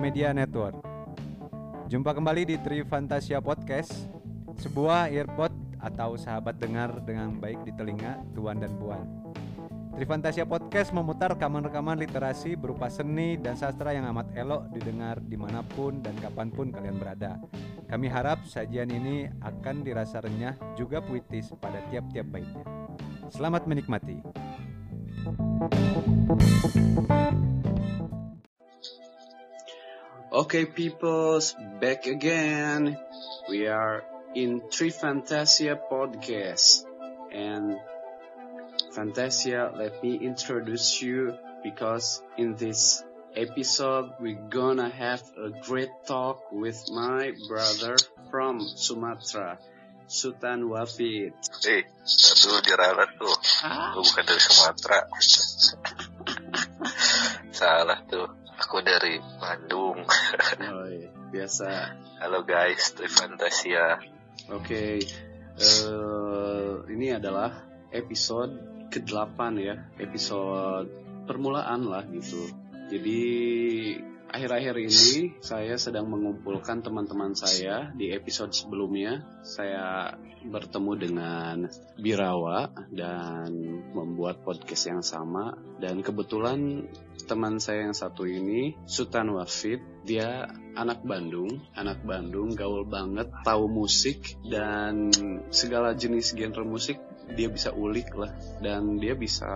Media Network. Jumpa kembali di Tri Fantasia Podcast, sebuah earpod atau sahabat dengar dengan baik di telinga tuan dan puan. Tri Fantasia Podcast memutar rekaman-rekaman literasi berupa seni dan sastra yang amat elok didengar di mana pun dan kapan pun kalian berada. Kami harap sajian ini akan dirasa renyah juga puitis pada tiap-tiap baitnya. Selamat menikmati. Okay, peoples, back again. We are in Three Fantasia podcast. And Fantasia, let me introduce you because in this episode we're gonna have a great talk with my brother from Sumatra, Sultan Wafid. Eh, aduh diralat tuh. Ah. Gue bukan dari Sumatera. Salah tuh. Aku dari Bandung. Oh, iya. biasa. Halo guys, Tri Fantasia. Oke, eh, ini adalah episode ke-8 ya, episode permulaan lah gitu. Jadi akhir-akhir ini saya sedang mengumpulkan teman-teman saya di episode sebelumnya. Saya bertemu dengan Birawa dan membuat podcast yang sama dan kebetulan teman saya yang satu ini Sultan Wafid dia anak Bandung anak Bandung gaul banget tahu musik dan segala jenis genre musik dia bisa ulik lah dan dia bisa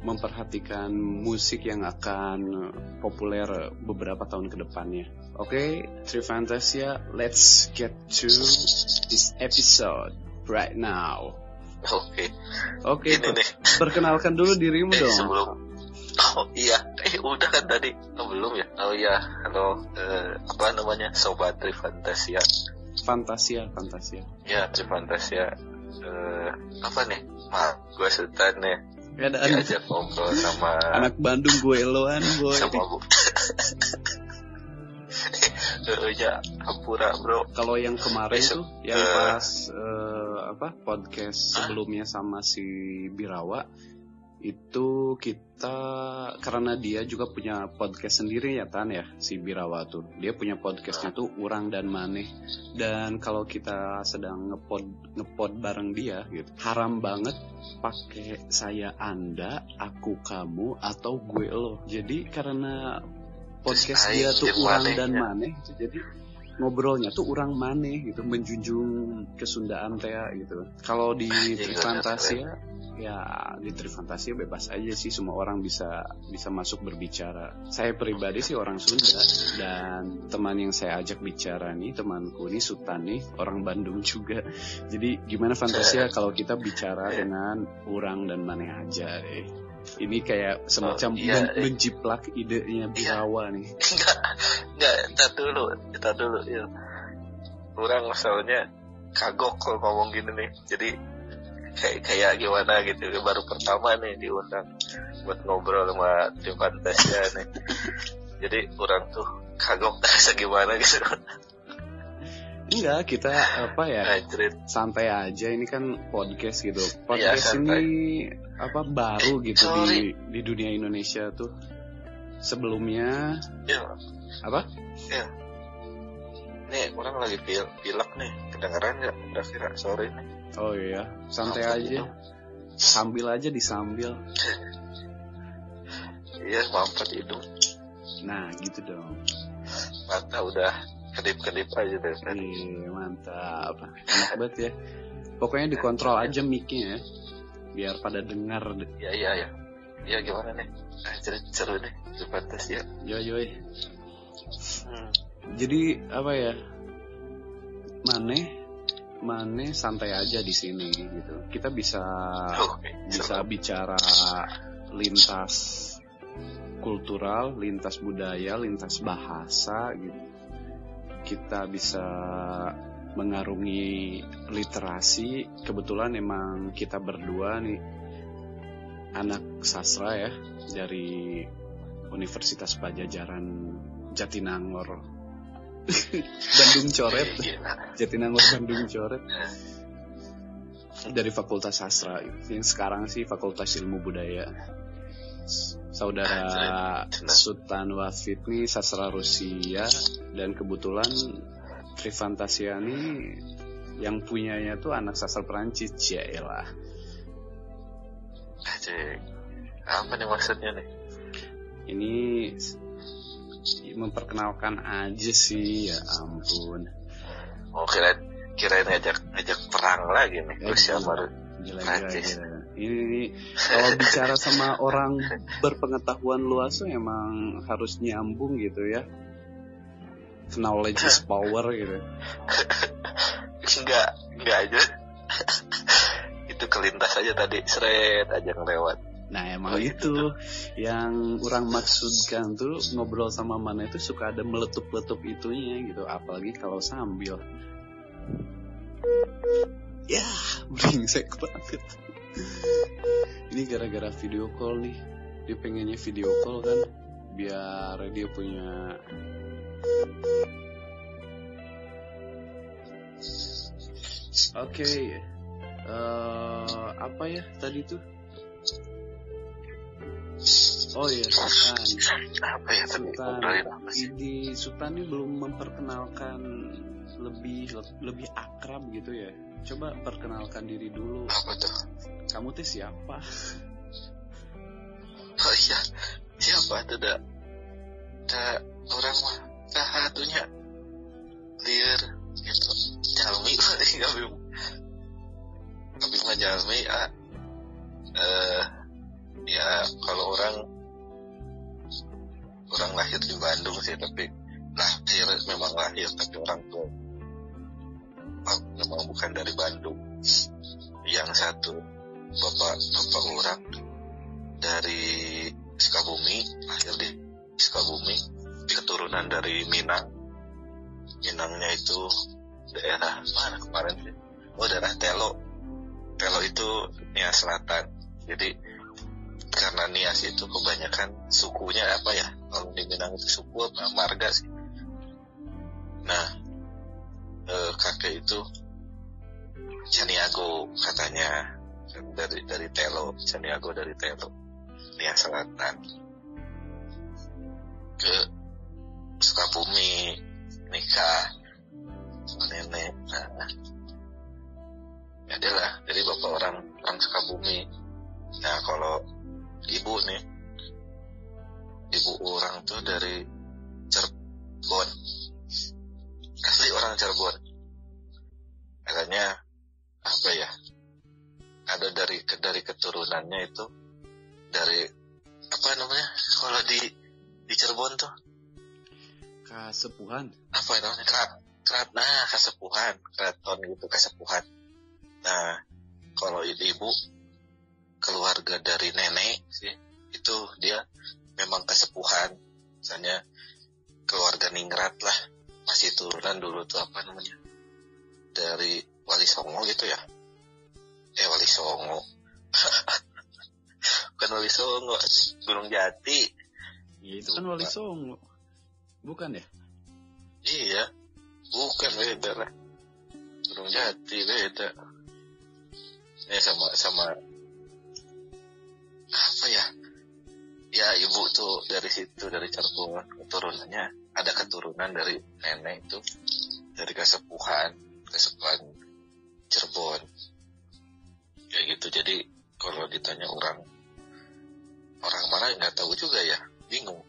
memperhatikan musik yang akan populer beberapa tahun ke depannya. Oke, Tri Fantasia, let's get to this episode right now. Oke, Oke, ini nih. perkenalkan dulu dirimu Eh, dong. sebelum Oh iya, eh udah kan tadi? Oh, belum ya? Oh iya, halo, eh, apa namanya? Sobat Tri Fantasia. Fantasia, Fantasia. Ya, Tri Fantasia. Eh, apa nih? Ma, gue nih. Ya, ada Diajak ngobrol sama anak Bandung gue eloan boy. sama gue. Eh, ya, Ampura bro. Kalau yang kemarin Besok, tuh, yang eh, pas eh, apa podcast sebelumnya sama si Birawa, itu kita karena dia juga punya podcast sendiri ya Tan ya si Birawa tuh. Dia punya podcastnya tuh Urang dan Maneh. Dan kalau kita sedang ngepod ngepod bareng dia gitu, haram banget pakai saya Anda, aku kamu atau gue lo. Jadi karena podcast dia tuh Urang maneh dan ya. Maneh, jadi ngobrolnya tuh orang maneh gitu menjunjung kesundaan teh gitu. Kalau di Anjing, Trifantasia ya di Trifantasia bebas aja sih semua orang bisa bisa masuk berbicara. Saya pribadi sih orang Sunda dan teman yang saya ajak bicara nih temanku nih Sultan nih orang Bandung juga. Jadi gimana Fantasia kalau kita bicara dengan orang dan maneh aja deh ini kayak semacam Oh, iya, men- eh. menjiplak idenya Birawa nih Enggak, enggak, entar dulu, entar dulu. Ya. Orang soalnya kagok kalau ngomong gini nih. Jadi kayak kayak gimana gitu. Baru pertama nih diundang buat ngobrol sama tim Fantasia nih. Jadi orang tuh kagok rasa gimana gitu. Enggak, kita apa ya santai aja ini kan podcast gitu. Iya, Podcast santai. ini apa baru gitu di sorry. di dunia Indonesia tuh. Sebelumnya Ya, apa? ya. Nih, orang lagi pil pilek nih. Kedengeran nggak? Udah kira sorry nih. Oh iya, santai Maaf, aja. gitu. Sambil aja disambil. Iya, mampet hidung. Nah, gitu dong. Mata udah kedip-kedip aja deh. tadi. Ih, mantap. Enak banget ya. Pokoknya dikontrol aja mic-nya ya. Biar pada dengar. deh. Ya, iya, ya. Iya, gimana nih? Anjrit, seru nih. Tim Fantasia. Yo yo. Hmm. Jadi apa ya? Maneh Maneh santai aja di sini gitu. Kita bisa Oke, bisa bicara lintas kultural, lintas budaya, lintas bahasa gitu. Kita bisa mengarungi literasi. Kebetulan emang kita berdua nih anak sastra ya dari Universitas Pajajaran Jatinangor. Bandung Coret. Jatinangor Bandung Coret. Dari Fakultas Sastra, yang sekarang sih Fakultas Ilmu Budaya. Saudara Cina. Sultan Wafid nih sastra Rusia dan kebetulan Trifantasia nih yang punyanya tuh anak sastra Perancis ya elah. Cek. Apa nih maksudnya nih? Ini memperkenalkan aja sih ya ampun. Oh kirain kirain ngajak ngajak perang lagi nih Eh, Rusia baru. Gila, gila, Perancis. Ini, ini kalau bicara sama orang berpengetahuan luas tuh emang harus nyambung gitu ya. Knowledge is power gitu. Enggak, enggak aja. itu kelintas aja tadi, seret aja ngelewat. Nah emang Oh, itu yang orang maksudkan tuh ngobrol sama mana itu suka ada meletup-letup itunya gitu. Apalagi kalau sambil. Ya, brengsek banget. Ini gara-gara video call nih. Dia pengennya video call kan, biar dia punya Oke, eh, apa ya tadi tuh? Oh iya, Sultan. Apa ya? Sultan. Sih? Di Sultan ini belum memperkenalkan lebih lebih akrab gitu ya. Coba perkenalkan diri dulu. Apa tuh? Kamu teh siapa? Oh iya, siapa tuh dak? Dak orang mah sahatunya liar gitu. Jalmi nggak bingung. Tapi mah jalmi ah. Eh, ya kalau orang orang lahir di Bandung sih tapi lahir memang lahir tapi orang tua memang bukan dari Bandung. Yang satu bapak bapak orang dari Sukabumi, lahir di Sukabumi, keturunan dari Minang. Minangnya itu daerah mana kemarin? Oh daerah Telo. Telo itu Nias Selatan. Jadi karena Nias itu kebanyakan sukunya apa ya? Kalau di Minang itu suku apa? Marga sih. Nah, eh, kakek itu Caniago katanya dari dari Telo, Caniago dari Telo. Nias Selatan. Ke Sukabumi nikah sama nenek. Nah. Ya dia lah. Jadi bapak orang orang Sukabumi. Nah kalau ibu nih. Ibu orang tuh dari Cirebon. Asli orang Cirebon. Katanya apa ya ada dari dari keturunannya itu dari apa namanya kalau di di Cirebon tuh? Kasepuhan. apa ya namanya kerat kerat nah kasepuhan keraton gitu kasepuhan. Nah kalau ibu ibu keluarga dari nenek sih itu dia memang kasepuhan. Misalnya keluarga ningrat lah masih turunan dulu tuh apa namanya dari Wali Songo gitu ya eh Wali Songo bukan Wali Songo Gunung Jati Ya, itu kan Wali Songo. Bukan ya? Iya, bukan beda lah. Gunung Jati beda. Ya sama sama apa ya? Ya ibu tuh dari situ dari Cirebon keturunannya ada keturunan dari nenek itu dari kesepuhan kesepuhan Cirebon kayak gitu. Jadi kalau ditanya orang orang mana nggak tahu juga ya. Bingung.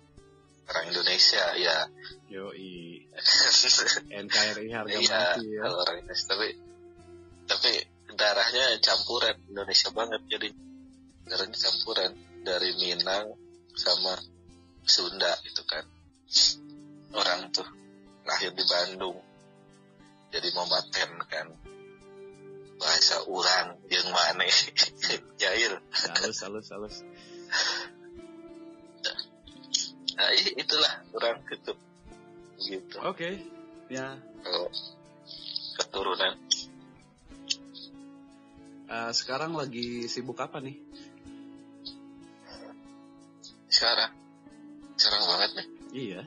Orang Indonesia ya. Yoi. NKRI harga iya mati ya. kalau orang Indonesia. Tapi tapi darahnya campuran. Indonesia banget jadi. Darahnya campuran. Dari Minang sama Sunda itu kan. Orang tuh lahir di Bandung. Jadi mematen kan bahasa urang yang mana jahil Halus, halus, halus. nah itulah orang gitu gitu Oke. Ya, kalau keturunan eh, sekarang lagi sibuk apa nih? sekarang sekarang banget nih Iya.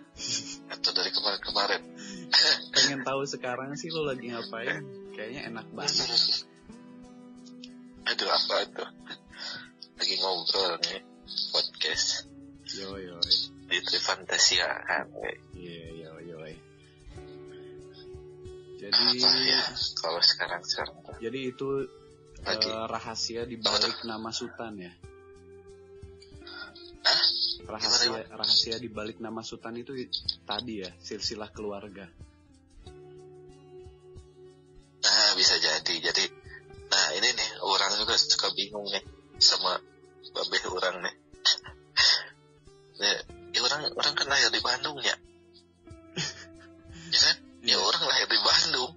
atau dari kemarin-kemarin Pengen tahu sekarang sih lo lagi ngapain? Kayaknya enak banget. aduh apa tuh lagi ngobrol nih podcast Trifantasia kan Iya, iya, iya. iya. Jadi, apa ya kalau sekarang sekarang jadi itu Lagi. eh, rahasia di balik nama Sultan ya. Hah? Rahasia rahasia di balik nama Sultan itu tadi ya, silsilah keluarga. Jadi. Jadi, nah ini nih, orang juga suka bingung nih sama babe orang nih. ya, ya orang orang kan lahir di Bandung ya. ya kan? Ya orang lahir di Bandung.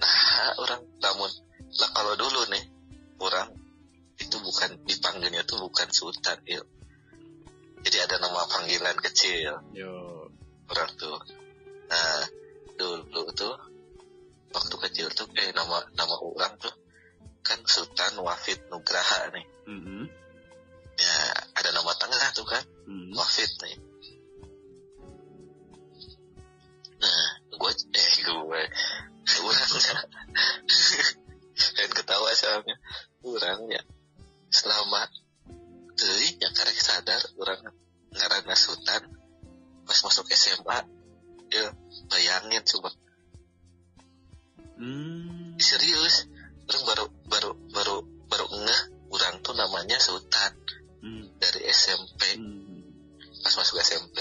Nah, orang namun lah kalau dulu nih, orang itu bukan dipanggilnya tuh bukan Sultan, il. Jadi ada nama panggilan kecil Yo. orang tuh. Nah, dulu tuh waktu kecil tuh eh nama nama orang tuh kan Sultan Wafid Nugraha nih. Mhm. Ya, ada nama tengah tuh kan, Mhm. Wafid nih. Nah, gue eh gue orangnya kan ketawa soalnya orangnya selama teuing yang karek sadar orang ngaranna Sultan pas masuk SMA ya bayangin coba Hmm. serius orang baru baru baru baru ngeh orang tuh namanya Sultan Hmm. dari SMP Hmm. pas masuk SMP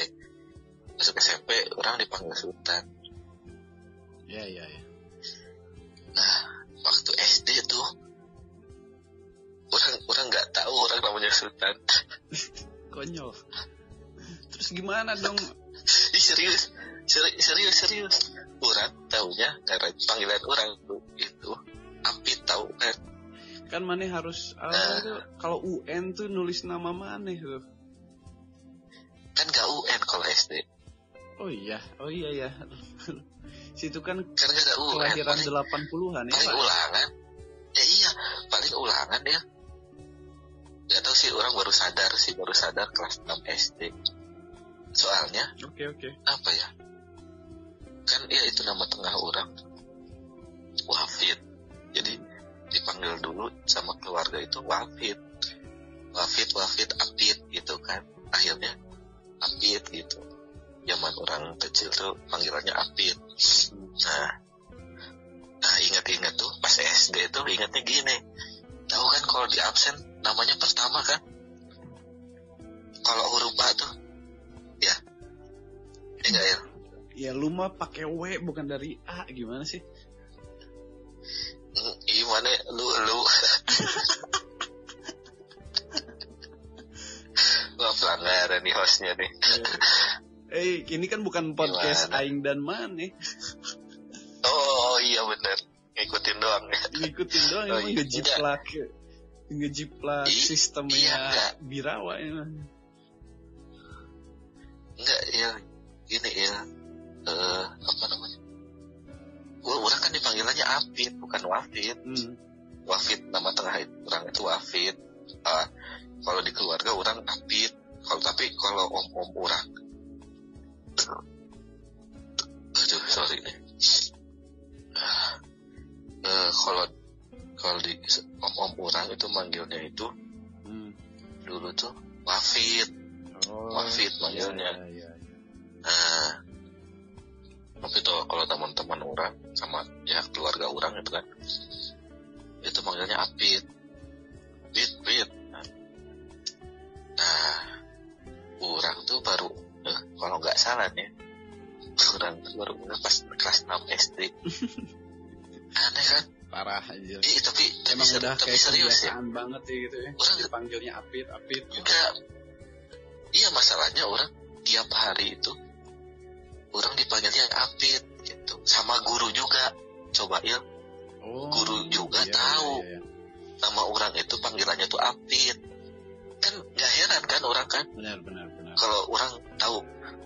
masuk SMP orang dipanggil Sultan Ya, ya, ya. nah waktu SD tuh orang orang nggak tahu orang namanya Sultan Konyol. Terus gimana dong? Ih, serius serius serius serius orang taunya karena panggilan orang itu Apit tahu kan Kan Maneh harus Nah. tuh, kalau UN tuh nulis nama Maneh tuh. kan gak UN kalau SD Oh iya, oh iya ya. Situ kan kan gak ada UN kelahiran paling, 80-an ya, paling Pak? ulangan ya iya paling ulangan ya nggak tahu sih orang baru sadar sih baru sadar kelas 6 SD soalnya Oke, oke. apa ya? Kan ya itu nama tengah orang. Wafid. Jadi dipanggil dulu sama keluarga itu Wafid. Wafid Wafid Apit gitu kan. Akhirnya Apit gitu. Zaman orang kecil tuh panggilannya Apit nah nah ingat-ingat tuh pas SD tuh ingatnya gini. Tahu kan kalau di absen namanya pertama kan? Kalau huruf A tuh ya ini enggak ya Ya lu mah pakai W bukan dari A gimana sih? Hmm, gimana lu lu Wah pelanggaran nih hostnya nih Eh, ini kan bukan podcast Gimana? Aing dan Maneh. Oh iya bener Ngikutin doang ya Ngikutin doang Oh, emang iya. ngejiplak ngejiplak sistemnya iya. Birawa emang. Enggak ya Gini ya eh Apa namanya Gua- Orang kan dipanggilannya Afid Bukan Wafid. Hmm. Wafid nama tengah itu orang itu Wafid. Ah, Kalau di keluarga orang Afid. Kalau tapi kalau om-om orang aduh sorry nih. Eh, kalau kalau di om-om orang itu manggilnya itu Hmm. dulu tuh Wafid Oh, Wafid iya, manggilnya. iya, iya. Nah, tapi tuh kalau teman-teman orang sama ya keluarga orang itu kan, itu manggilnya Apit, Pit, Pit. Nah, orang tuh baru, eh, kalau nggak salah nih, orang tuh baru pas kelas 6 SD. Aneh kan? Parah aja. Eh, tapi tapi, Emang ser- udah tapi kayak serius ya. banget ya gitu ya. Orang Dipanggilnya Apit, Apit. Enggak. Iya masalahnya orang tiap hari itu orang dipanggilnya Apit gitu. Sama guru juga. Coba ya Oh, Guru juga iya, tahu. iya, iya. nama orang itu panggilannya tuh Apit. Kan nggak heran kan orang kan Benar, benar, benar. kalau orang tahu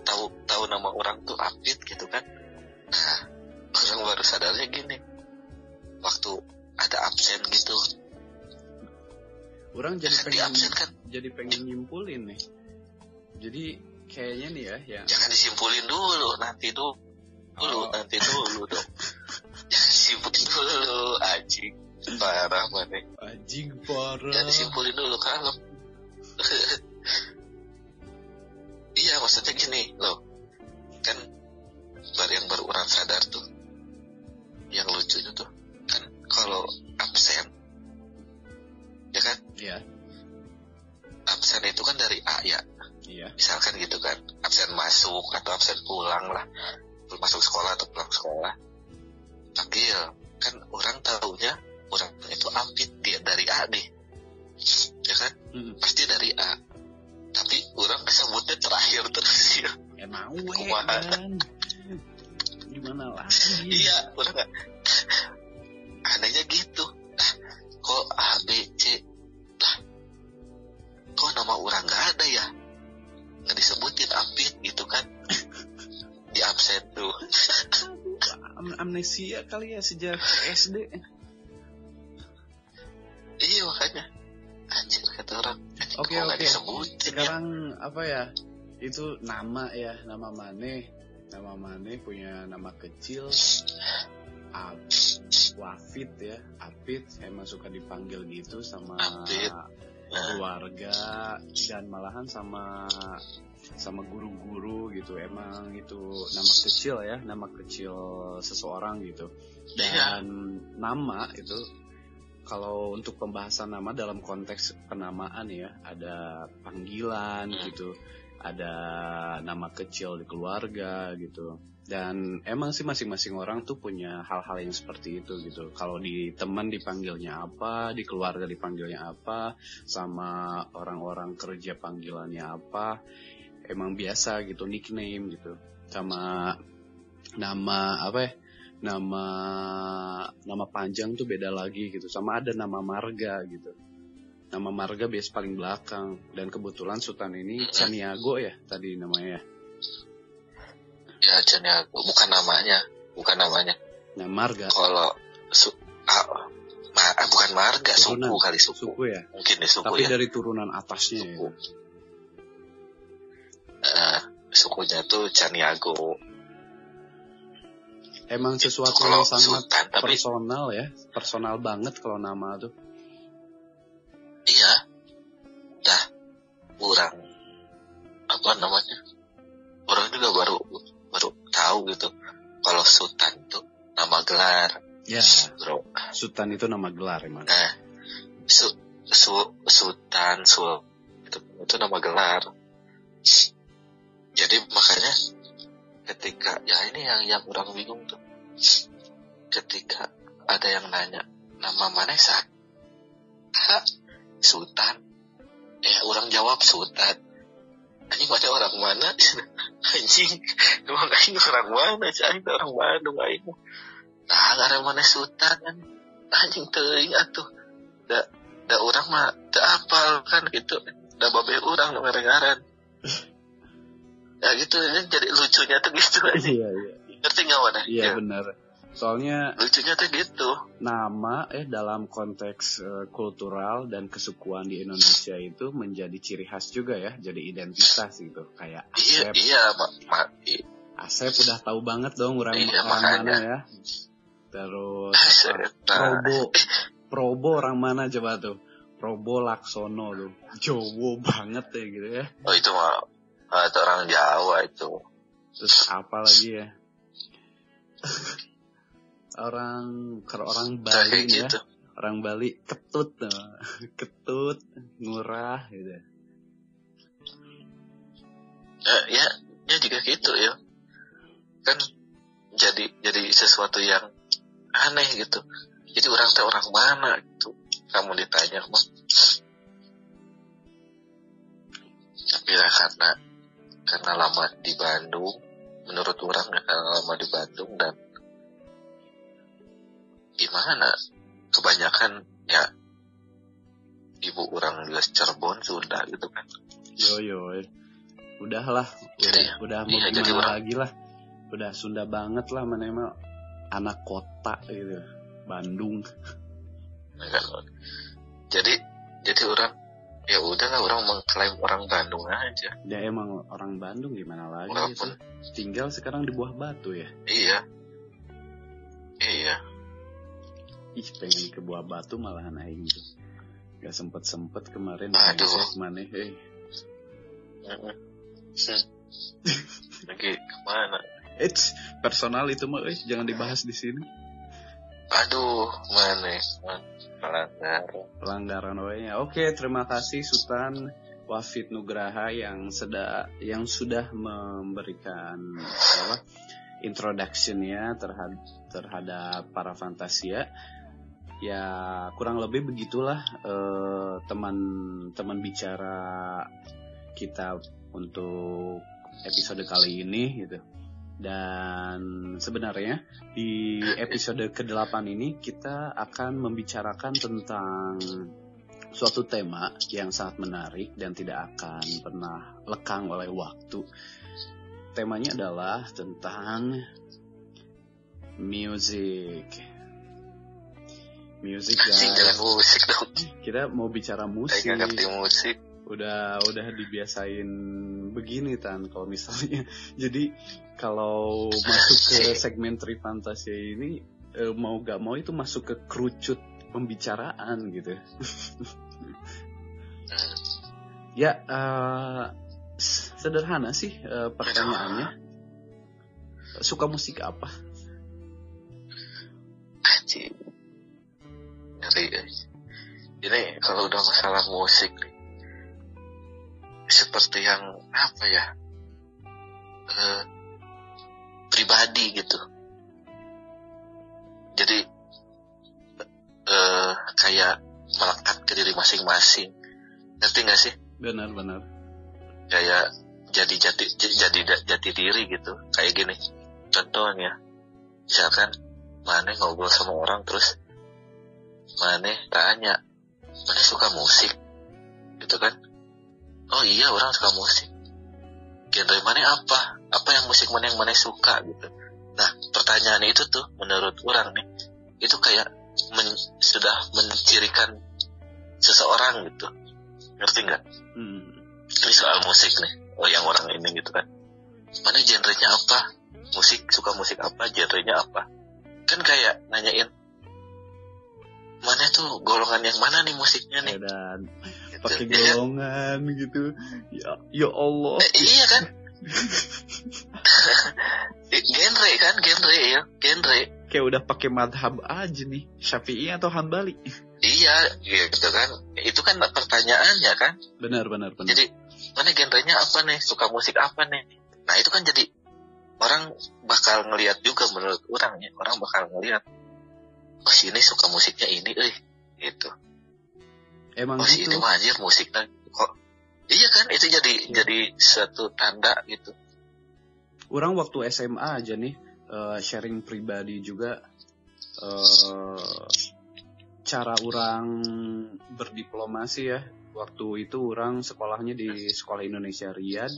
tahu tahu nama orang tuh Apit gitu kan. Nah, orang baru sadarnya gini. Waktu ada absen gitu. Orang jadi di pengen absen kan jadi pengen nyimpulin nih. Jadi kayaknya nih ya, ya. Jangan disimpulin dulu, nanti dulu, oh. nanti dulu dong. Jangan disimpulin dulu, aji, parah mana? aji parah. Jangan disimpulin dulu kalem. iya maksudnya gini loh, kan baru yang baru orang sadar tuh masuk atau absen pulang lah. Belum masuk sekolah atau pulang sekolah. Panggil kan orang tahunya orang itu apit dia dari A nih ya kan? Mm. pasti dari A. Tapi orang kesebutnya terakhir terus ya. Emang we Kumaha? kan. Gimana lagi? iya orang nggak anehnya gitu. Lah kok A B C? Lah kok nama orang nggak ada ya nggak disebutin apit gitu kan di absen tuh Am- amnesia kali ya sejak SD. iya makanya anjir kata orang Oke, nggak oke. disebutin ya Sekarang apa ya? Itu nama ya, nama Mane. Nama Mane punya nama kecil Ab Wafit ya, Apit emang suka dipanggil gitu sama Apit. Keluarga dan malahan sama sama guru-guru gitu. Emang itu nama kecil ya nama kecil seseorang gitu. Iya. Dan nama itu kalau untuk pembahasan nama dalam konteks penamaan ya ada panggilan Hmm. gitu ada nama kecil di keluarga gitu dan emang sih masing-masing orang tuh punya hal-hal yang seperti itu gitu. Kalau di teman dipanggilnya apa di keluarga dipanggilnya apa sama orang-orang kerja panggilannya apa emang biasa gitu nickname gitu. Sama nama apa ya nama nama panjang tuh beda lagi gitu. Sama ada nama marga gitu. Nama marga biasa paling belakang. Dan kebetulan Sultan ini Caniago ya tadi namanya ya ya Jania bukan namanya bukan namanya. Nah marga. Kalau su ah, ma- ah, bukan marga Turunan. suku kali suku, suku ya? Mungkin di suku tapi ya. dari turunan atasnya ya? Suku. Eh, sukunya tuh Caniago. Emang sesuatu kalau yang sangat Sultan tapi personal ya? Personal banget kalau nama tuh. Iya. Dah orang apa namanya gelar. Ya. Bro Sultan itu nama gelar emang. Nah su, su, Sultan Sul itu, itu nama gelar. Jadi makanya ketika ya ini yang yang orang bingung tuh. Ketika ada yang nanya nama mana sah Sultan. Eh orang jawab Sultan. Anjing ada orang mana? Anjing emang aing orang mana sih aing orang Bandung aing nah ada mana Sultan kan. Anjing teuing atuh da da orang mah da apal kan gitu. Da babe orang nu ngaran ya gitu ya, jadi lucunya tuh gitu aja. Iya iya. Ngerti nggak mana iya Ya, benar. Soalnya lucunya tuh gitu. nama eh dalam konteks eh, kultural dan kesukuan di Indonesia itu menjadi ciri khas juga ya jadi identitas gitu. Kayak iya Asep. iya ma, ma, i- Asep udah tahu banget dong orang, Iya, orang mana ya terus nah. Probo Probo orang mana coba tuh? Probo Laksono tuh. Jowo banget ya gitu ya. Oh itu mah ah, itu orang Jawa itu. Terus apa lagi ya? Orang kalau orang Bali ya. gitu. Orang Bali ketut tuh. ketut ngurah gitu ya, ya ya juga gitu ya. Kan jadi jadi sesuatu yang aneh gitu. Jadi orang teh orang mana gitu? Kamu ditanya mah tapi ya karena karena lama di Bandung menurut orang karena lama di Bandung dan gimana? Kebanyakan ya ibu orang juga Cirebon Sunda gitu kan. Yo yo eh. udahlah. Udah Jadi, udah mau iya, jadi gimana orang- lagi lah. Udah Sunda banget lah mana emang anak kota gitu. Bandung. Ya jadi jadi orang ya udahlah orang mengklaim orang Bandung aja. Dia emang orang Bandung gimana lagi walaupun gitu. tinggal sekarang di Buah Batu ya? Iya. Iya. Ih pengen ke Buah Batu malahan aing tuh. Gak sempet sempet kemarin Aduh. brengsek maneh eh. Mm-mm. Hmm. lagi ke mana Eits, personal itu mah eh jangan dibahas di sini. Aduh mana man. pelanggar pelanggaran we Oke, terima kasih Sultan Wafid Nugraha yang sudah yang sudah memberikan apa introductionnya terhadap terhadap para fantasia. Ya kurang lebih begitulah eh, teman-teman bicara kita untuk episode kali ini gitu dan sebenarnya di episode ke-8 ini kita akan membicarakan tentang suatu tema yang sangat menarik dan tidak akan pernah lekang oleh waktu. Temanya adalah tentang music. Music musik dong. Kita mau bicara musik. ngerti musik. Udah udah dibiasain begini tan kalau misalnya. Jadi kalau masuk ke segmen Trifantasia ini eh, mau gak mau itu masuk ke kerucut pembicaraan gitu. Ya, s- sederhana sih eh, pertanyaannya. Suka musik apa? Anjing. Ngeri. Ini kalau udah masalah musik nih. Seperti yang apa ya? eh, pribadi gitu. Jadi eh kayak melekat ke diri masing-masing. Ngerti gak sih? Benar-benar. kayak jadi jati jadi jati diri gitu kayak gini contohnya misalkan mana ngobrol sama orang terus mana tanya mana suka musik gitu kan oh iya orang suka musik. Genre mana apa? Apa yang musik mana yang mana suka gitu. Nah pertanyaan itu tuh menurut orang nih itu kayak men- sudah mencirikan seseorang gitu. Ngerti nggak? Hmm. ini soal musik nih oh yang orang ini gitu kan. Mana genrenya apa? Musik suka musik apa? Genrenya apa? Kan kayak nanyain mana tuh golongan yang mana nih musiknya nih? Dan gitu. Pakai Ya kan? golongan gitu. Ya, ya Allah. Eh, iya kan Eh, genre kan genre ya genre Kayak udah pakai madhab aja nih. Syafi'i atau Hambali? iya gitu kan itu kan pertanyaannya kan Benar, benar, benar. jadi mana genrenya apa nih suka musik apa nih nah itu kan jadi orang bakal ngelihat juga menurut orang ya orang bakal ngelihat oh si ini suka musiknya ini eh gitu Emang oh gitu. ini mah anjir musiknya kok iya kan itu jadi jadi suatu tanda gitu Orang waktu SMA aja nih eh, sharing pribadi juga eh, cara orang berdiplomasi ya. Waktu itu orang sekolahnya di Sekolah Indonesia Riyadh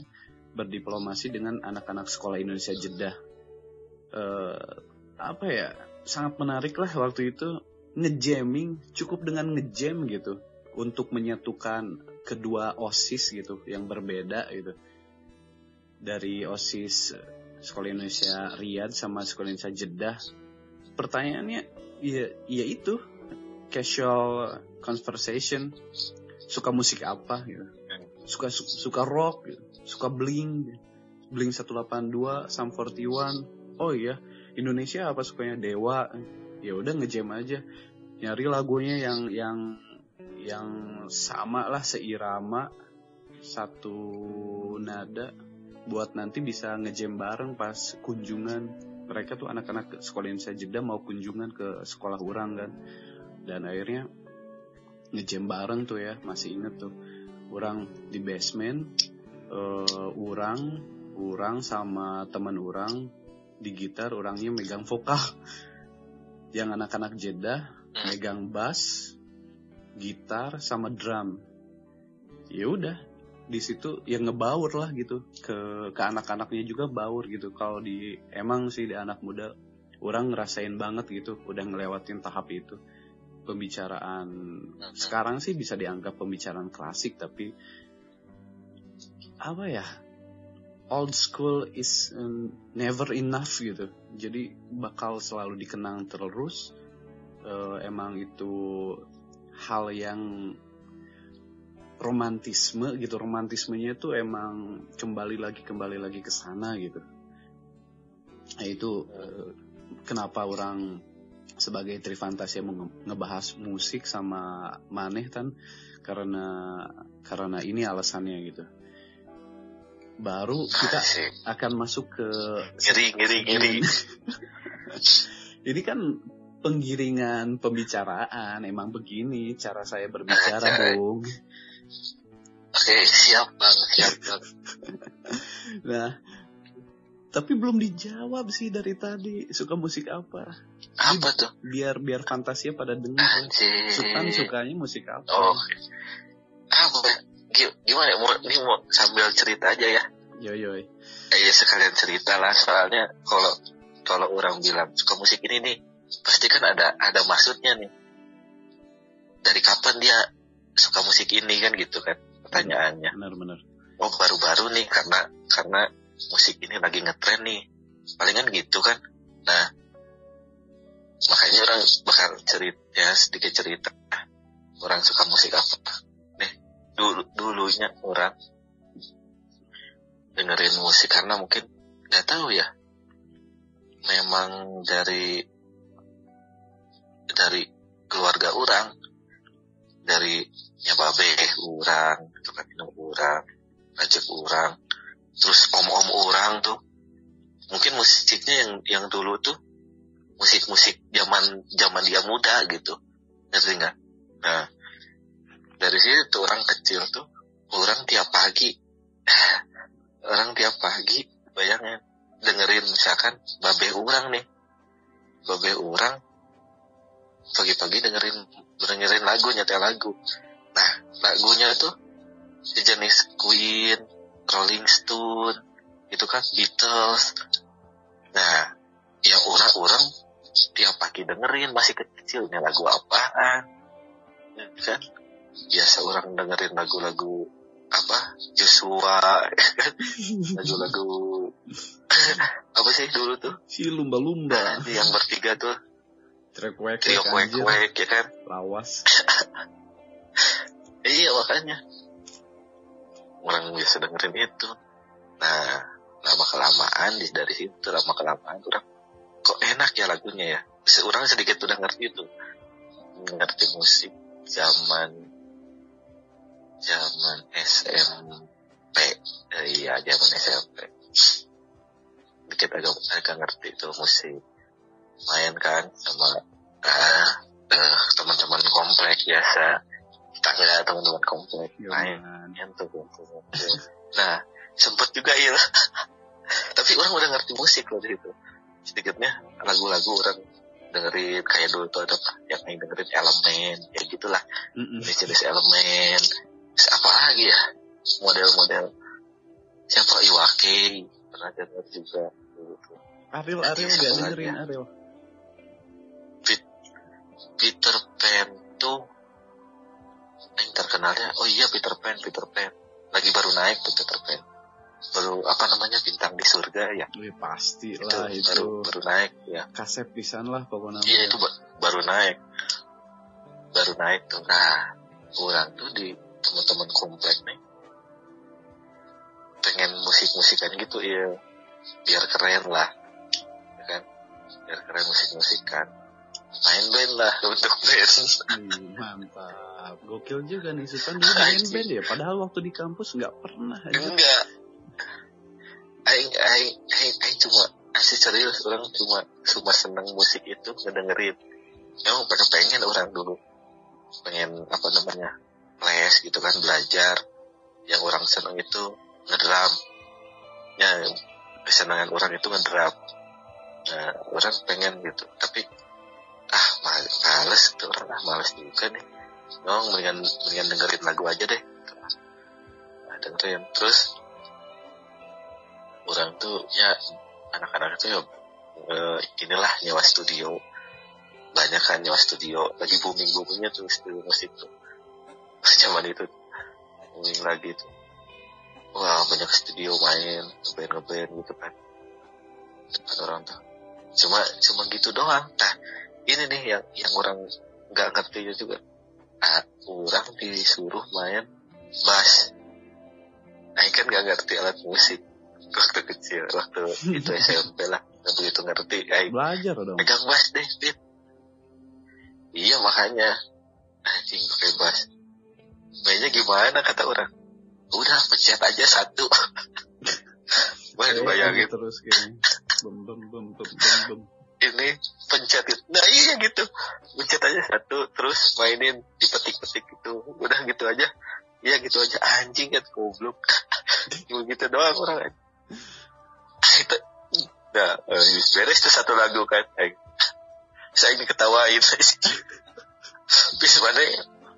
berdiplomasi dengan anak-anak Sekolah Indonesia Jeddah. Eh, apa ya? Sangat menarik lah waktu itu ngejamming cukup dengan ngejam gitu untuk menyatukan kedua osis gitu yang berbeda gitu. Dari osis sekolah Indonesia Riyadh sama sekolah Indonesia Jeddah. Pertanyaannya ya ya itu. Casual conversation. Suka musik apa gitu. Suka su- suka rock gitu. suka bling gitu. bling 182 Sum 41 oh iya Indonesia apa sukanya? Dewa. Ya udah ngejam aja. Nyari lagunya yang yang yang sama lah seirama satu nada buat nanti bisa ngejam bareng pas kunjungan. Mereka tuh anak-anak sekolah Indonesia Jeddah mau kunjungan ke sekolah orang kan. Dan akhirnya ngejam bareng tuh ya masih inget tuh. Orang di basement eh orang orang sama teman orang di gitar orangnya megang vokal. Yang anak-anak Hmm. megang bass gitar sama drum. Ya udah di situ yang ngebaur lah gitu. Ke ke anak-anaknya juga baur gitu. Kalau di emang sih di anak muda orang ngerasain banget gitu udah ngelewatin tahap itu. Pembicaraan sekarang sih bisa dianggap pembicaraan klasik tapi apa ya old school is um, never enough gitu. Jadi bakal selalu dikenang terus. Eh, emang itu hal yang romantisme gitu. Romantismenya itu emang kembali lagi kembali lagi ke sana gitu. Nah itu eh, kenapa orang sebagai Trifantasia ngebahas musik sama Maneh kan karena karena ini alasannya gitu. Baru kita akan masuk ke ngiri ngiri ngiri ini kan penggiringan pembicaraan emang begini cara saya berbicara Cara- dong. oke siap bang siap bang Nah, tapi belum dijawab sih dari tadi suka musik apa? apa tuh Biar biar fantasinya pada dengar. Sultan sukanya musik apa? oh apa? Gi- gimana ya? mau ini mau sambil cerita aja ya Yo yo. eh, ya sekalian cerita lah soalnya kalau kalau orang bilang suka musik ini nih pasti kan ada ada maksudnya nih. Dari kapan dia suka musik ini kan gitu kan pertanyaannya. Benar-benar. oh baru-baru nih karena karena musik ini lagi ngetren nih. Palingan gitu kan. Nah makanya orang bakal cerita ya sedikit cerita. Orang suka musik apa? Nih dulu dulunya orang dengerin musik karena mungkin nggak tahu ya. Memang dari dari keluarga orang dari ya babe orang tukang minum orang ngajak orang terus om-om orang tuh. Mungkin musiknya yang yang dulu tuh musik-musik zaman zaman dia muda gitu. Ngerti nggak? Nah dari situ tuh orang kecil tuh orang tiap pagi orang tiap pagi bayangin dengerin misalkan babe orang nih. Babe orang pagi-pagi dengerin dengerin lagu nyetel lagu. Nah lagunya tuh sejenis Queen Rolling Stone itu kan Beatles. Nah yang orang-orang tiap pagi dengerin masih kecilnya lagu apaan? Ya kan? Biasa orang dengerin lagu-lagu apa? Joshua ya lagu-lagu apa sih dulu tuh? Si lumba-lumba. yang bertiga tuh Trio kuek kuek ya kan? Lawas. iya makanya. Orang biasa dengerin itu. Nah lama kelamaan di dari situ lama kelamaan orang kok enak ya lagunya ya. Orang sedikit udah ngerti itu. Ngerti musik zaman zaman SMP Eh, iya zaman SMP dikit agak agak ngerti itu musik main kan sama ah eh, teman-teman komplek biasa. Tetangga teman-teman komplek main Yoman. main tuh nah sempet juga ya tapi orang udah ngerti musik loh di situ. Sedikitnya lagu-lagu orang dengerin kayak dulu tuh ada yang main dengerin elemen ya gitulah. Mm-mm. jenis elemen. Terus apa lagi ya? Model-model. Siapa? Iwake. Pernah denger juga. Gitu. Ariel Ariel gak dengerin ya? Ariel. Peter Pan tuh yang terkenalnya oh iya Peter Pan Peter Pan. Lagi baru naik tuh Peter Pan. Baru apa namanya bintang di surga ya? Wih, pasti itu, lah baru itu. baru naik ya. Kasep pisan lah pokoknya. iya itu ba- baru naik. Baru naik tuh. Nah orang tuh di teman-teman komplek nih pengen musik-musikan gitu ya biar keren lah ya kan? Biar keren musik-musikan main band lah untuk band. Wih, mantap. Gokil juga nih Sultan dulu main band ya. Padahal waktu di kampus nggak pernah aja. enggak. Aing aing aing aing cuma asli serius orang cuma cuma seneng musik itu ngedengerin. Emang pada pengen orang dulu. Pengen apa namanya les gitu kan belajar. Yang orang seneng itu ngedram ya kesenangan orang itu ngedram nah orang pengen gitu. Tapi ah mal- males tuh ah males juga nih Dong, mendingan mendingan dengerin lagu aja deh. Nah, dengerin. Terus orang tuh ya anak-anak itu ya eh, inilah nyewa studio. Banyak kan nyewa studio. Lagi booming boomingnya tuh studio musik tuh. Zaman itu booming lagi tuh. Wah banyak studio main ngeband ngeband gitu kan. Orang tuh. Cuma cuma gitu doang. Nah ini nih yang yang orang nggak ngerti juga. Ah, orang disuruh main bass. Nah kan nggak ngerti alat musik. Waktu kecil waktu itu SMP lah. Nggak begitu ngerti. Aing Belajar dong. pegang bass deh Dit iya makanya. Anjing pakai bass. Mainnya gimana kata orang? Udah pencet aja satu. Wah, bayangin. gitu terus kayaknya. Bem bem bem bem bem bem ini pencet itu. Nah iya gitu. Pencet aja satu, terus mainin dipetik-petik gitu. Udah gitu aja. Iya gitu aja. Anjing kan goblok. gitu doang orang. itu nah, eh, beres tuh satu lagu kan. Eh, Saya ini ketawain. Bis mana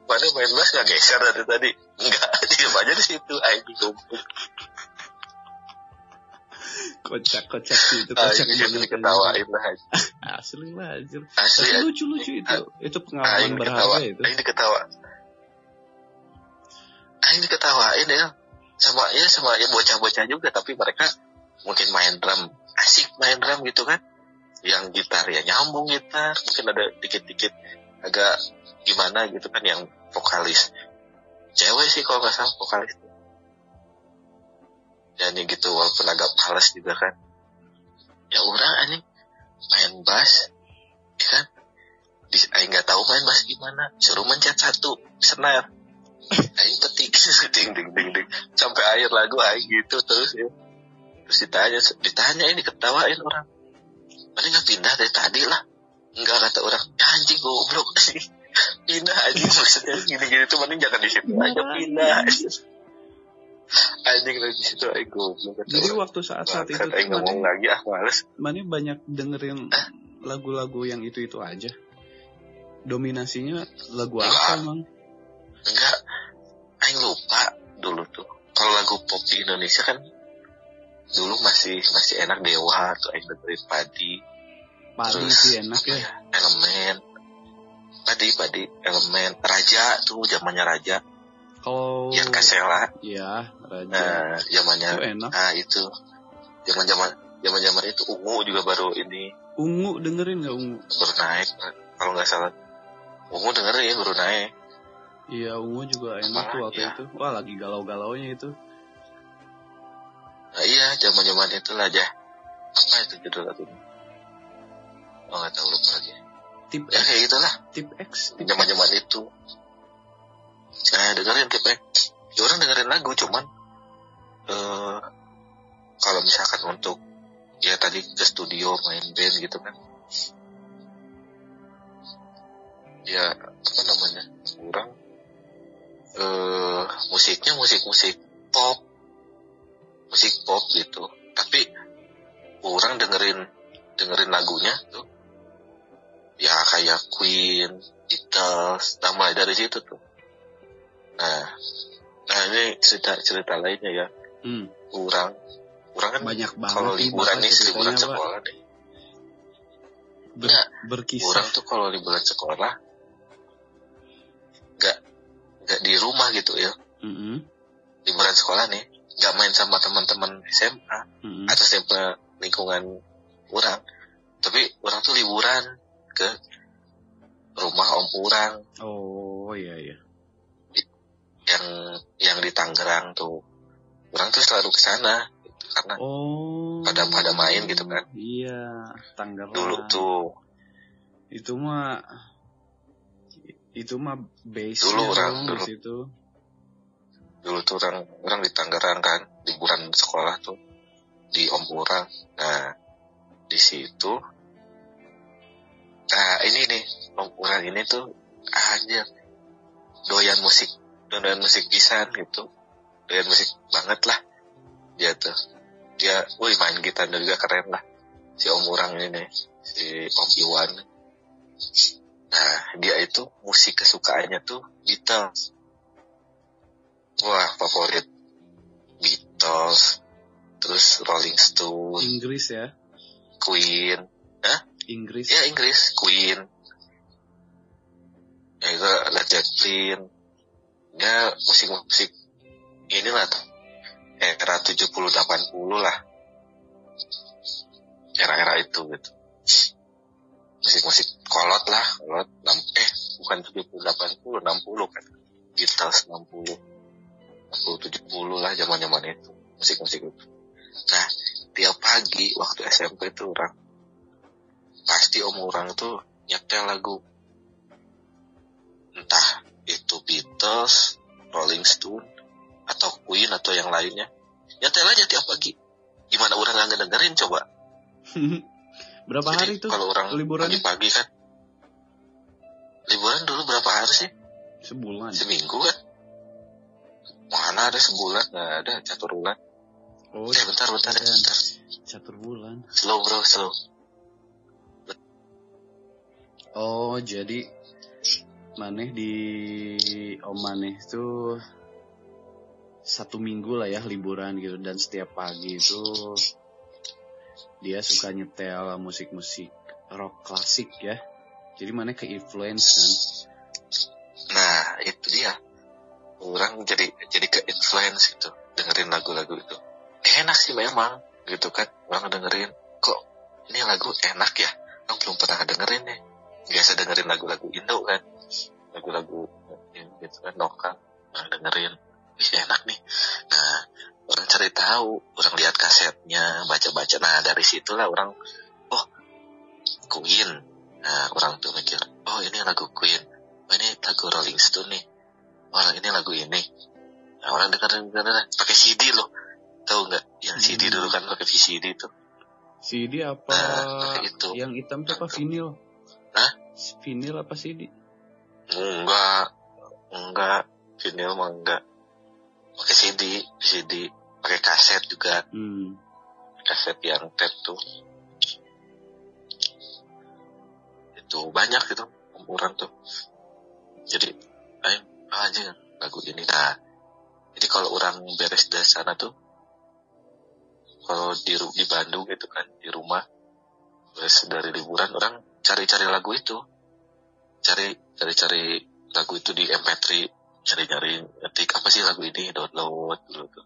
mana main bass nggak geser dari tadi. Enggak, diam aja di situ. Anjing goblok. Kocak kocak sih itu kocak Anjing jadi banget. diketawain lah. asli lah anjir. Asli. tapi lucu lucu itu. Itu pengalaman Aing berharga ketawa, itu Aing diketawa. Aing diketawain ya. Sama ya sama ya bocah-bocah juga tapi mereka mungkin main drum. Asik main drum gitu kan. Yang gitar ya nyambung gitar. Mungkin ada dikit-dikit agak gimana gitu kan yang vokalis. Cewek sih kalau nggak salah vokalis dan ya gitu walaupun agak males juga kan. Ya orang anjing main bass ya kan? Aing nggak tahu main bass gimana. Suruh mencet satu snare Aing petik ding ding ding ding. Sampai akhir lagu Aing gitu terus ya. Terus ditanya ditanya ini ketawain orang. Mana nggak pindah dari tadi lah. Enggak kata orang ya anjing goblok. Pindah anjing maksudnya gini gini tuh mending jangan di situ aja pindah anjing di situ kata jadi waktu saat saat itu tuh ngomong lagi ah males. Mana banyak dengerin lagu-lagu yang itu itu aja. Dominasinya lagu apa Enggak. emang Enggak, Aing lupa dulu tuh. Kalau lagu pop di Indonesia kan dulu masih masih enak Dewa tuh Aing dengerin Padi, padi Terus, sih enak ya. Elemen, Padi Padi, Elemen, Raja tuh zamannya Raja, kalau Ian Kasela, ya raja. Nah zamannya itu enak. Ah itu. Zaman zaman zaman zaman itu Ungu juga baru ini. Ungu dengerin nggak ungu? Baru naik kalau nggak salah. Ungu dengerin ya baru naik. Iya ungu juga enak tuh waktu Iya. itu. Wah lagi galau-galaunya itu. Nah iya zaman zaman itu lah aja apa itu judul lagunya oh nggak tahu lupa lagi. Tip ya kayak gitulah. Tip X zaman zaman itu saya dengerin tipe ya orang dengerin lagu cuman eh kalau misalkan untuk ya tadi ke studio main band gitu kan. Ya apa namanya kurang eh musiknya musik musik pop. Musik pop gitu. Tapi orang dengerin dengerin lagunya tuh. Ya kayak Queen, Beatles, nah mulai dari situ tuh. Nah, nah ini cerita cerita lainnya ya. hmm. Orang, orang kan banyak banget kalau liburan nih liburan sekolah nih. Ber- Nggak, berkisah Orang tuh kalau liburan sekolah nggak nggak di rumah gitu ya. Mm-mm. Liburan sekolah nih nggak main sama teman-teman SMA Mm-mm. atau SMA lingkungan orang. Tapi orang tuh liburan ke rumah om orang oh iya iya yang yang di Tangerang tuh. Orang tuh selalu ke sana gitu, karena oh. Pada- pada main gitu kan. iya Tangerang. Dulu tuh. Itu mah itu mah base Dulu orang, dulu. situ. Dulu tuh orang orang di Tangerang kan liburan sekolah tuh di om orang nah di situ nah ini nih om orang ini tuh anjir doyan musik doyan musik pisan gitu. Doyan musik banget lah. Dia tuh. Dia wih main gitar juga keren lah. Si om orang ini si om Iwan. Nah dia itu musik kesukaannya tuh Beatles. Wah favorit. Beatles terus Rolling Stone. Inggris ya? Queen. Inggris. Ya Inggris. Queen. Ya itu Led Zeppelin ya musik-musik inilah tuh era 70 80 lah. Era-era itu gitu. Musik-musik kolot lah kolot eh bukan 70 80 60 kan. Beatles 60 60 70 lah zaman-zaman itu musik-musik itu. Nah tiap pagi waktu SMP tuh orang pasti om orang tuh nyetel lagu. Entah itu Beatles, Rolling Stone, atau Queen atau yang lainnya. Nyetel aja tiap pagi. Gimana orang nggak ngedengerin coba? Berapa Jadi hari tuh kalau orang liburannya? pagi-pagi kan. Liburan dulu berapa hari sih? Sebulan. Seminggu kan? Mana ada sebulan? Nggak ada, catur bulan. Oh, Eh, bentar, bentar, ya, bentar. catur bulan. Slow bro, slow. Oh, jadi maneh di Om Maneh itu satu minggu lah ya liburan gitu dan setiap pagi itu dia suka nyetel musik-musik rock klasik ya. Jadi mana ke influence kan? Nah, itu dia. Orang jadi jadi ke influence itu dengerin lagu-lagu itu. Enak sih memang gitu kan. Orang dengerin kok ini lagu enak ya. Orang belum pernah dengerin nih. Biasa dengerin lagu-lagu Indo kan. Lagu-lagu yang gitu kan lokal. Nah, dengerin. Ih, enak nih. Nah, orang cari tahu, orang lihat kasetnya, baca-baca. Nah, dari situlah orang oh Queen. Nah, orang tuh mikir, oh ini lagu Queen. Oh, ini lagu Rolling Stone nih. Oh, ini lagu ini. Nah, orang dengerin dengerin pakai CD loh. Tahu nggak? Yang CD Hmm. dulu kan pakai VCD tuh. CD apa? Nah, itu. Yang hitam tuh apa vinil? Hah? Vinil apa CD? Enggak, enggak. Vinyl mah enggak. Pakai CD, CD, pakai kaset juga. Hmm. Kaset yang tape tuh. Itu banyak gitu orang tuh. Jadi, ayo aja lagu ini. Nah, jadi kalau orang beres dari sana tuh, kalau di di Bandung gitu kan di rumah, beres dari liburan orang cari-cari lagu itu, cari cari-cari lagu itu di MP3, nyari-nyari ngetik apa sih lagu ini download dulu tuh.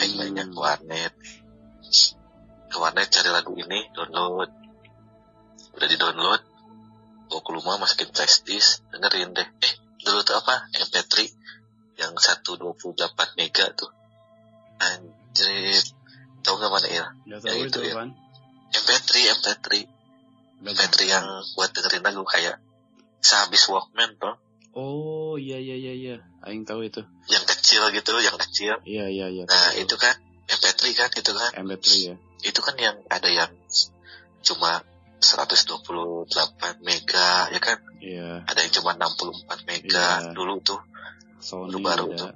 Aing Hmm. banyak warnet, ke warnet cari lagu ini download, udah di download, bawa ke rumah masukin flash disk, dengerin deh. Eh dulu tuh apa MP3 yang 128 mega tuh. Anjir, tau gak mana ya? Gak tahu Ya, itu, itu ya. kan? MP3, MP3, MP3 yang buat dengerin lagu kayak sehabis Walkman tuh, Oh iya iya iya iya. Aing tahu itu. yang kecil gitu, yang kecil. Iya iya iya. Nah tahu. itu kan MP3 kan, itu kan, MP3 ya. itu kan yang ada yang cuma 128 mega, ya kan? Iya. Ada yang cuma 64 mega Iya. dulu tuh. Sony Baru-baru ada. tuh.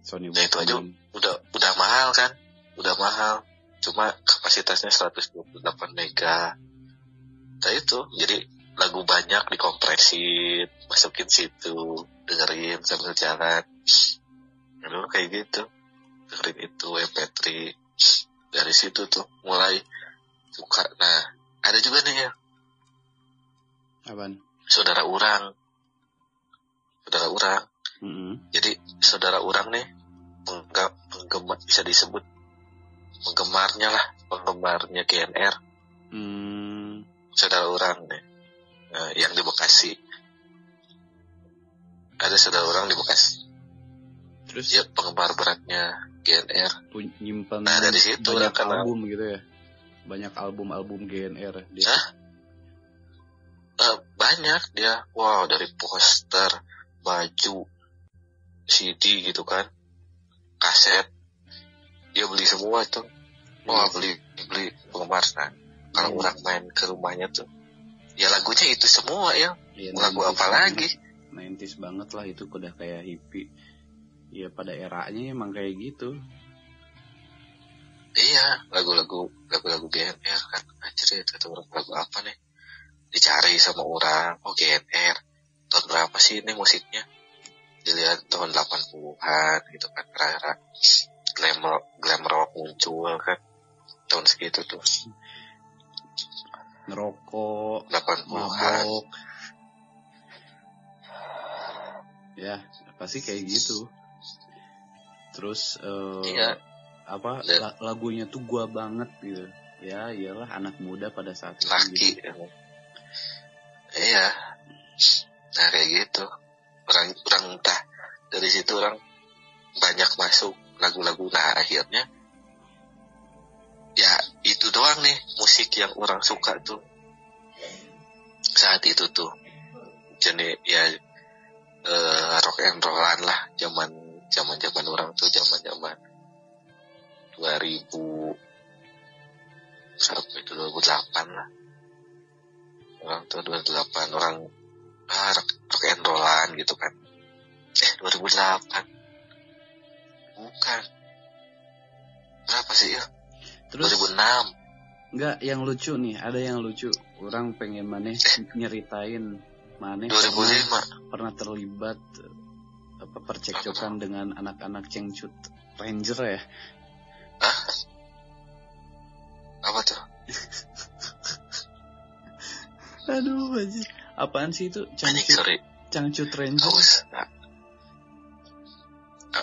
Sony Nah, itu aja udah udah mahal kan udah mahal cuma kapasitasnya 128 mega nah itu. Jadi lagu banyak dikompresin masukin situ dengerin sambil jalan. Nah, dulu kayak gitu. Dengerin itu MP3. Dari situ tuh mulai suka. Nah ada juga nih ya Apaan? saudara orang saudara orang Mm-mm. jadi saudara orang nih pengga- penggemar bisa disebut penggemarnya lah. Penggemarnya GNR Hmm. Saudara orang Nah, yang di Bekasi ada saudara orang di Bekasi Terus dia penggemar beratnya GNR pun- nyimpan Nah, dari situ banyak kenal. album gitu ya. Banyak album-album GNR dia. Hah? Eh, banyak dia wow dari poster baju CD gitu kan kaset dia beli semua itu Iya. beli beli penggemar nah kalau orang main ke rumahnya tuh ya lagunya itu semua ya. Iya, lagu 90s apa lagi? 90s banget lah itu udah kayak hippie. Ya pada eranya emang kayak gitu. iya lagu-lagu lagu-lagu GNR kan. Anjir itu orang lagu apa nih? Dicari sama orang. Oh GNR tahun berapa sih ini musiknya? Dilihat tahun 80-an gitu kan era glam rock, glam rock muncul kan. Tahun segitu tuh Ngerokok, 80-an mabok. Ya, pasti kayak gitu. Terus eh, Iya. apa Dan- la- lagunya tuh gua banget gitu. Ya, iyalah anak muda pada saat itu laki gitu. iya nah kayak gitu orang orang entah dari situ orang banyak masuk lagu-lagu nah akhirnya ya doang nih musik yang orang suka tuh. Saat itu tuh jadi ya eh, rock and rollan lah zaman zaman zaman orang tuh zaman zaman 2000 berapa itu 2008 lah. Orang tuh 2008 orang ah, rock, rock and rollan gitu kan. Eh 2008 bukan. Berapa sih ya? Terus 2006 enggak yang lucu nih, ada yang lucu. Orang pengen maneh nyeritain maneh 2005 pernah, pernah terlibat apa percekcokan dengan anak-anak cengcut ranger ya. Hah? apa tuh Aduh anjir. Apaan sih itu cangcut, cangcut ranger? aus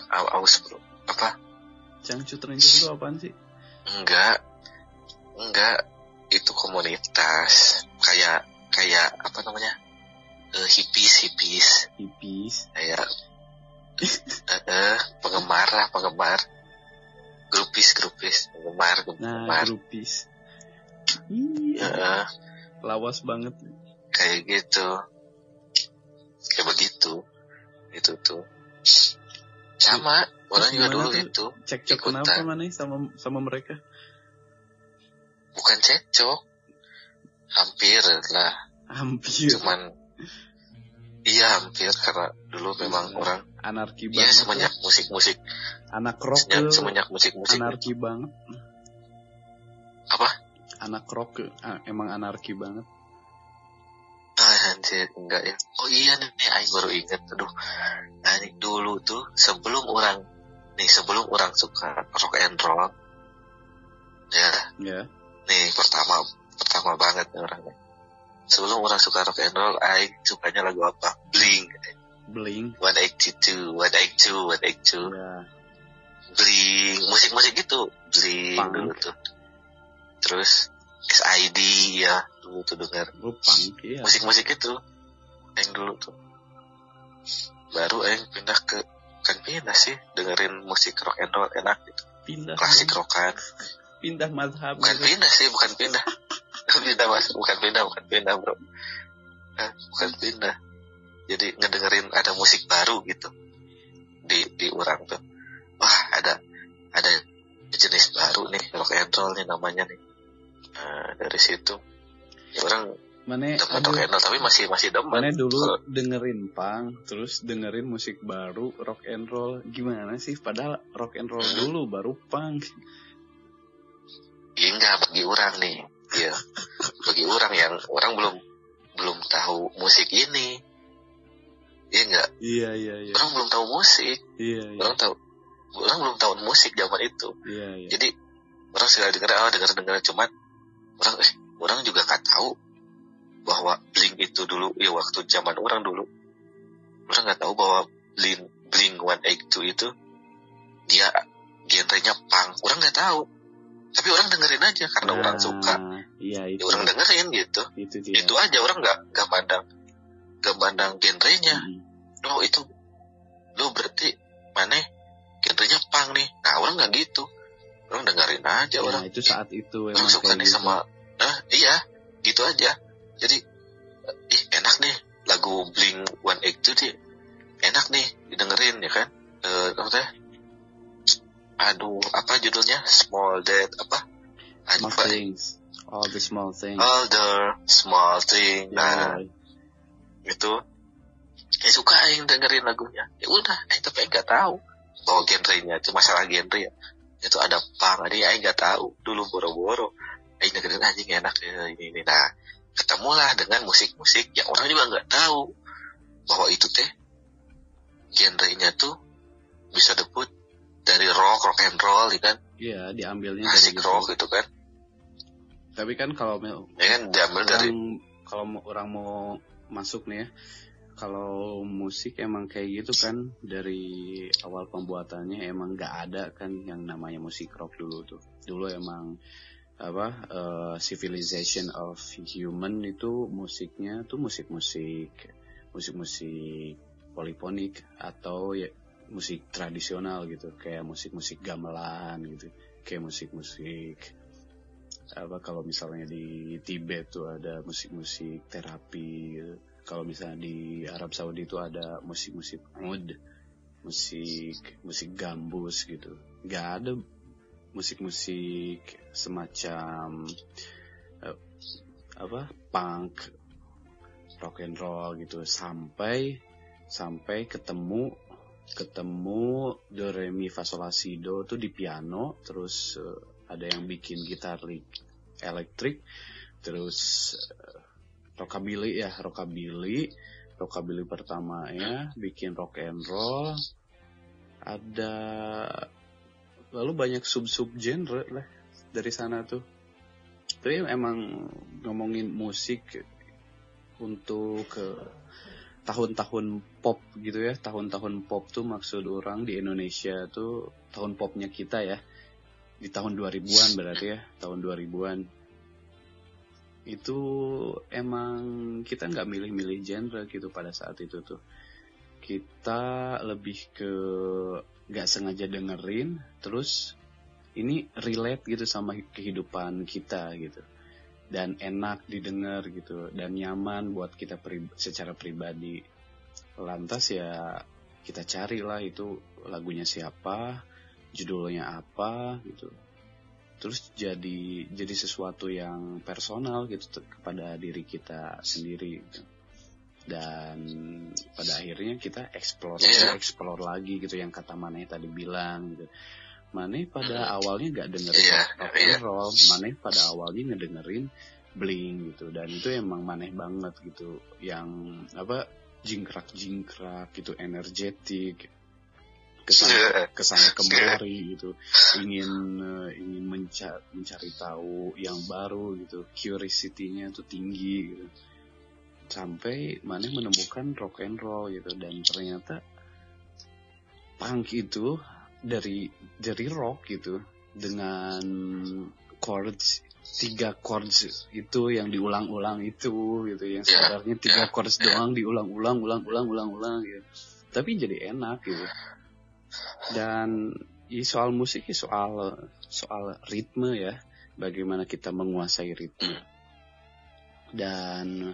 aus bro apa Cangcut ranger itu apaan sih? enggak enggak itu komunitas. Kayak kayak apa namanya? Eh, hippies hippies. Hippies. kayak eh, eh, penggemar lah penggemar. Grupis grupis penggemar Nah, penggemar. grupis. Iya, Eh, lawas banget. kayak gitu. Kayak begitu. Itu tuh. Sama. Orang juga dulu itu Cekcok Ikutan. kenapa maneh sama sama mereka? Bukan cecok hampir lah Hampir cuman iya hampir karena dulu memang Iya. orang anarki ya banget. semenjak musik-musik Anak rock semenjak, semenjak musik-musik anarki banget. apa Anak rock ah, emang anarki banget. ah anjir enggak ya oh iya nih Aing baru inget aduh ini dulu tuh sebelum orang nih sebelum orang suka rock and roll ya Ya. Nih pertama pertama banget nih orangnya. Sebelum orang suka rock and roll Aing sukanya lagu apa? Blink. Bling. 182 182 182 Ya. Blink. Musik-musik gitu. Blink. Punk. dulu tuh terus SID ya. Dulu tuh dengar Oh, punk ya. musik-musik itu. Yang dulu tuh. Baru yang pindah ke kan pindah sih dengerin musik rock and roll enak gitu. Pindah. klasik rockan Pindah madhab. bukan pindah sih bukan pindah. Pindah mas. Bukan pindah bukan pindah bro. Bukan pindah. Jadi ngedengerin ada musik baru gitu. Di di orang tuh. Wah ada ada jenis baru nih rock and roll nih namanya nih. Nah, dari situ. Ya orang Mana aduh, rock and roll tapi masih masih demen. Mana dulu Kalau- dengerin punk, terus dengerin musik baru, rock and roll. Gimana sih? Padahal rock and roll Hmm. dulu baru punk. Enggak bagi orang nih. Ya. Bagi orang yang orang belum belum tahu musik ini. Iya enggak? Iya, iya, iya. Orang belum tahu musik. Iya, iya. Orang tahu orang belum tahu musik zaman itu. Iya, iya. Jadi orang sekali dengar ah dengar dengar cuman orang eh orang juga nggak tahu bahwa Blink itu dulu ya waktu zaman orang dulu orang nggak tahu bahwa Blink Blink 182 itu dia genrenya punk orang nggak tahu tapi orang dengerin aja karena orang suka. Nah, Iya, ya itu. orang dengerin gitu. Itu dia. itu aja orang nggak nggak mandang nggak mandang genrenya. Mm. oh itu lo berarti mana? Genrenya punk nih. Nah orang nggak gitu. Orang dengerin aja Nah, orang. itu saat itu orang emang suka nih gitu. sama ah iya gitu aja. Jadi ih enak nih lagu Blink 182 sih enak nih didengerin ya kan? Eh apa teh aduh apa judulnya? Small Dead apa? Small apa things. All the small things. all the small thing nah Ya, itu ya suka aing dengerin lagunya. Ya udah aing tapi aing nggak tahu. Bahwa genrenya itu masalah genre ya. Itu ada punk ada aing nggak tahu. Dulu boro-boro. Aing dengerin anjing enak. Ya ini ini. Nah ketemulah dengan musik-musik yang orang juga nggak tahu. Bahwa itu teh genrenya tuh bisa debut dari rock rock and roll ya kan Iya, diambilnya dari rock gitu. gitu kan Tapi kan kalau ya kan diambil dari orang kalau mau orang mau masuk nih ya, kalau musik emang kayak gitu kan dari awal pembuatannya emang nggak ada kan yang namanya musik rock dulu tuh. Dulu emang apa eh, civilization of human itu musiknya tuh musik-musik musik-musik polifonik atau ya musik tradisional gitu kayak musik-musik gamelan gitu kayak musik-musik apa kalau misalnya di Tibet tuh ada musik-musik terapi gitu. kalau misalnya di Arab Saudi itu ada musik-musik oud musik musik gambus gitu nggak ada musik-musik semacam uh, apa punk rock and roll gitu sampai sampai ketemu ketemu do re mi fa sol la si do tuh di piano terus uh, ada yang bikin gitar elektrik terus uh, rockabilly ya rockabilly rockabilly pertamanya bikin rock and roll ada lalu banyak sub sub genre lah dari sana tuh. Tapi emang ngomongin musik untuk ke tahun-tahun pop gitu ya. Tahun-tahun pop tuh maksud orang di Indonesia tuh tahun popnya kita ya. Di tahun 2000-an berarti ya tahun 2000-an itu emang kita nggak milih-milih genre gitu pada saat itu tuh. Kita lebih ke nggak sengaja dengerin terus ini relate gitu sama kehidupan kita gitu dan enak didengar gitu dan nyaman buat kita pri secara pribadi lantas ya kita carilah itu lagunya siapa judulnya apa gitu terus jadi jadi sesuatu yang personal gitu kepada diri kita sendiri gitu. dan pada akhirnya kita explore yeah. explore lagi gitu yang kata Maneh tadi bilang gitu Maneh pada awalnya gak dengerin yeah, rock and iya. roll Maneh pada awalnya ngedengerin bling gitu. Dan itu emang maneh banget gitu. Yang apa jingkrak jingkrak gitu energetik. Ke sana ke sana kemari gitu. Ingin uh, ingin mencari mencari tahu yang baru gitu. Curiosity-nya tuh tinggi gitu. Sampai mana menemukan rock and roll gitu. Dan ternyata punk itu dari dari rock gitu dengan chords tiga chords itu yang diulang-ulang itu gitu yang ya, sebenarnya tiga yeah. chords doang diulang-ulang ulang-ulang ulang-ulang gitu. Tapi jadi enak gitu. Dan ya soal musik ya soal soal ritme ya bagaimana kita menguasai ritme. Dan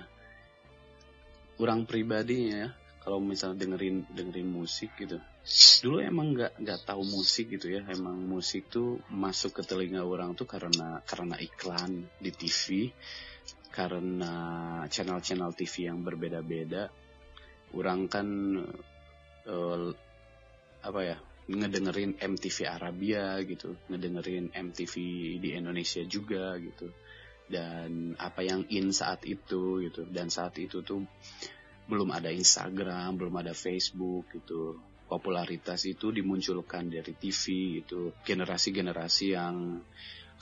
orang pribadinya ya kalau misalnya dengerin dengerin musik gitu dulu emang nggak nggak tahu musik gitu ya emang musik tuh masuk ke telinga orang tuh karena karena iklan di TV karena channel-channel TV yang berbeda-beda orang kan uh, apa ya ngedengerin MTV Arabia gitu, ngedengerin MTV di Indonesia juga gitu. Dan apa yang in saat itu gitu. Dan saat itu tuh belum ada Instagram, belum ada Facebook gitu. Popularitas itu dimunculkan dari TV itu. Generasi-generasi yang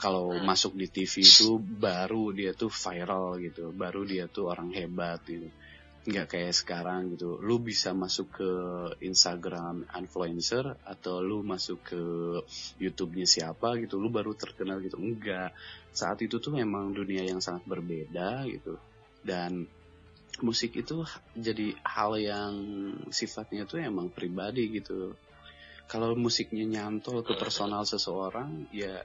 kalau masuk di TV itu baru dia tuh viral gitu. Baru dia tuh orang hebat gitu nggak kayak sekarang gitu lu bisa masuk ke Instagram influencer atau lu masuk ke YouTube-nya siapa gitu lu baru terkenal gitu enggak saat itu tuh memang dunia yang sangat berbeda gitu dan musik itu jadi hal yang sifatnya tuh emang pribadi gitu kalau musiknya nyantol ke personal seseorang ya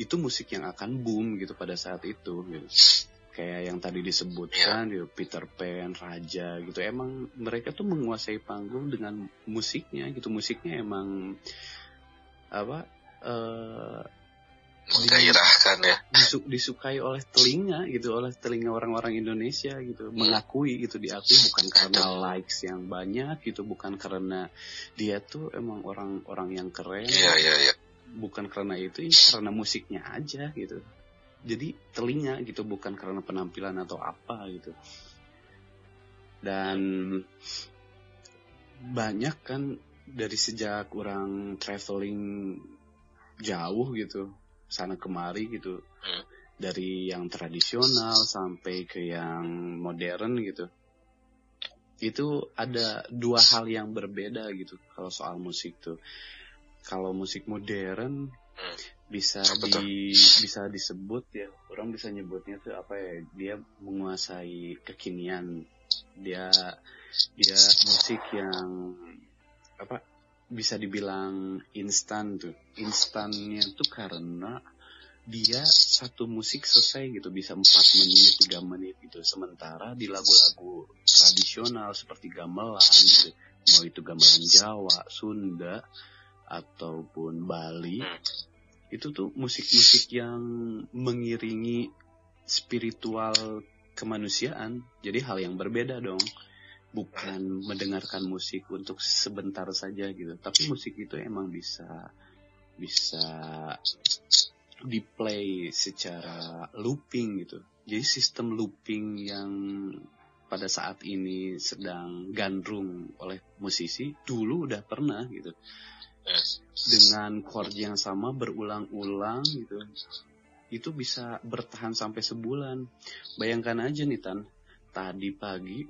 itu musik yang akan boom gitu pada saat itu gitu kayak yang tadi disebutkan yeah. Peter Pan, Raja gitu. Emang mereka tuh menguasai panggung dengan musiknya gitu. Musiknya emang apa uh, menggairahkan ya. disu, disukai oleh telinga gitu oleh telinga orang-orang Indonesia gitu. Hmm. mengakui gitu diakui bukan karena likes yang banyak gitu bukan karena dia tuh emang orang-orang yang keren. Yeah, yeah, yeah. bukan karena itu karena musiknya aja gitu. Jadi telinga gitu bukan karena penampilan atau apa gitu. Dan banyak kan dari sejak orang traveling jauh gitu sana kemari gitu. Hmm. dari yang tradisional sampai ke yang modern gitu. Itu ada dua hal yang berbeda gitu kalau soal musik tuh. Kalau musik modern hmm. bisa di bisa disebut ya orang bisa nyebutnya tuh apa ya dia menguasai kekinian. Dia dia musik yang apa bisa dibilang instan tuh. Instannya tuh karena dia satu musik selesai gitu bisa empat menit tiga menit gitu. Sementara di lagu-lagu tradisional seperti gamelan gitu mau itu gamelan Jawa Sunda ataupun Bali Hmm. itu tuh musik-musik yang mengiringi spiritual kemanusiaan. Jadi hal yang berbeda dong bukan mendengarkan musik untuk sebentar saja gitu. Tapi musik itu emang bisa bisa di play secara looping gitu. Jadi sistem looping yang pada saat ini sedang gandrung oleh musisi dulu udah pernah gitu. Dengan chord yang sama berulang-ulang gitu itu bisa bertahan sampai sebulan. Bayangkan aja nih tan. Tadi pagi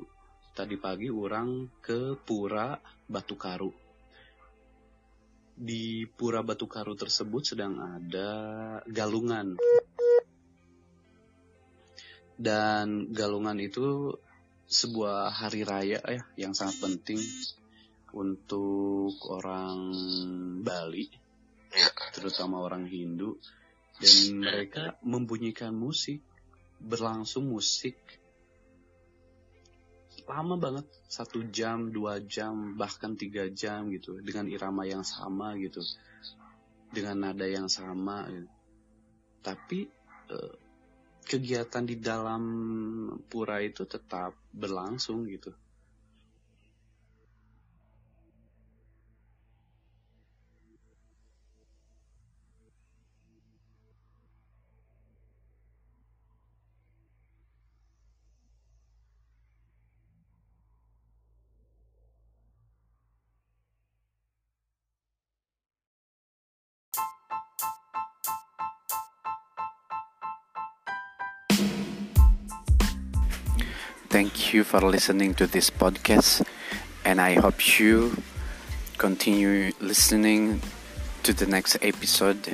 tadi pagi orang ke Pura Batu Karu di Pura Batu Karu tersebut sedang ada galungan. Dan galungan itu sebuah hari raya ya yang sangat penting untuk orang Bali, terutama orang Hindu, dan mereka membunyikan musik, berlangsung musik lama banget, satu jam, dua jam, bahkan tiga jam gitu, dengan irama yang sama gitu, dengan nada yang sama. Gitu. Tapi eh, kegiatan di dalam pura itu tetap berlangsung gitu. Thank you for listening to this podcast, and I hope you continue listening to the next episode.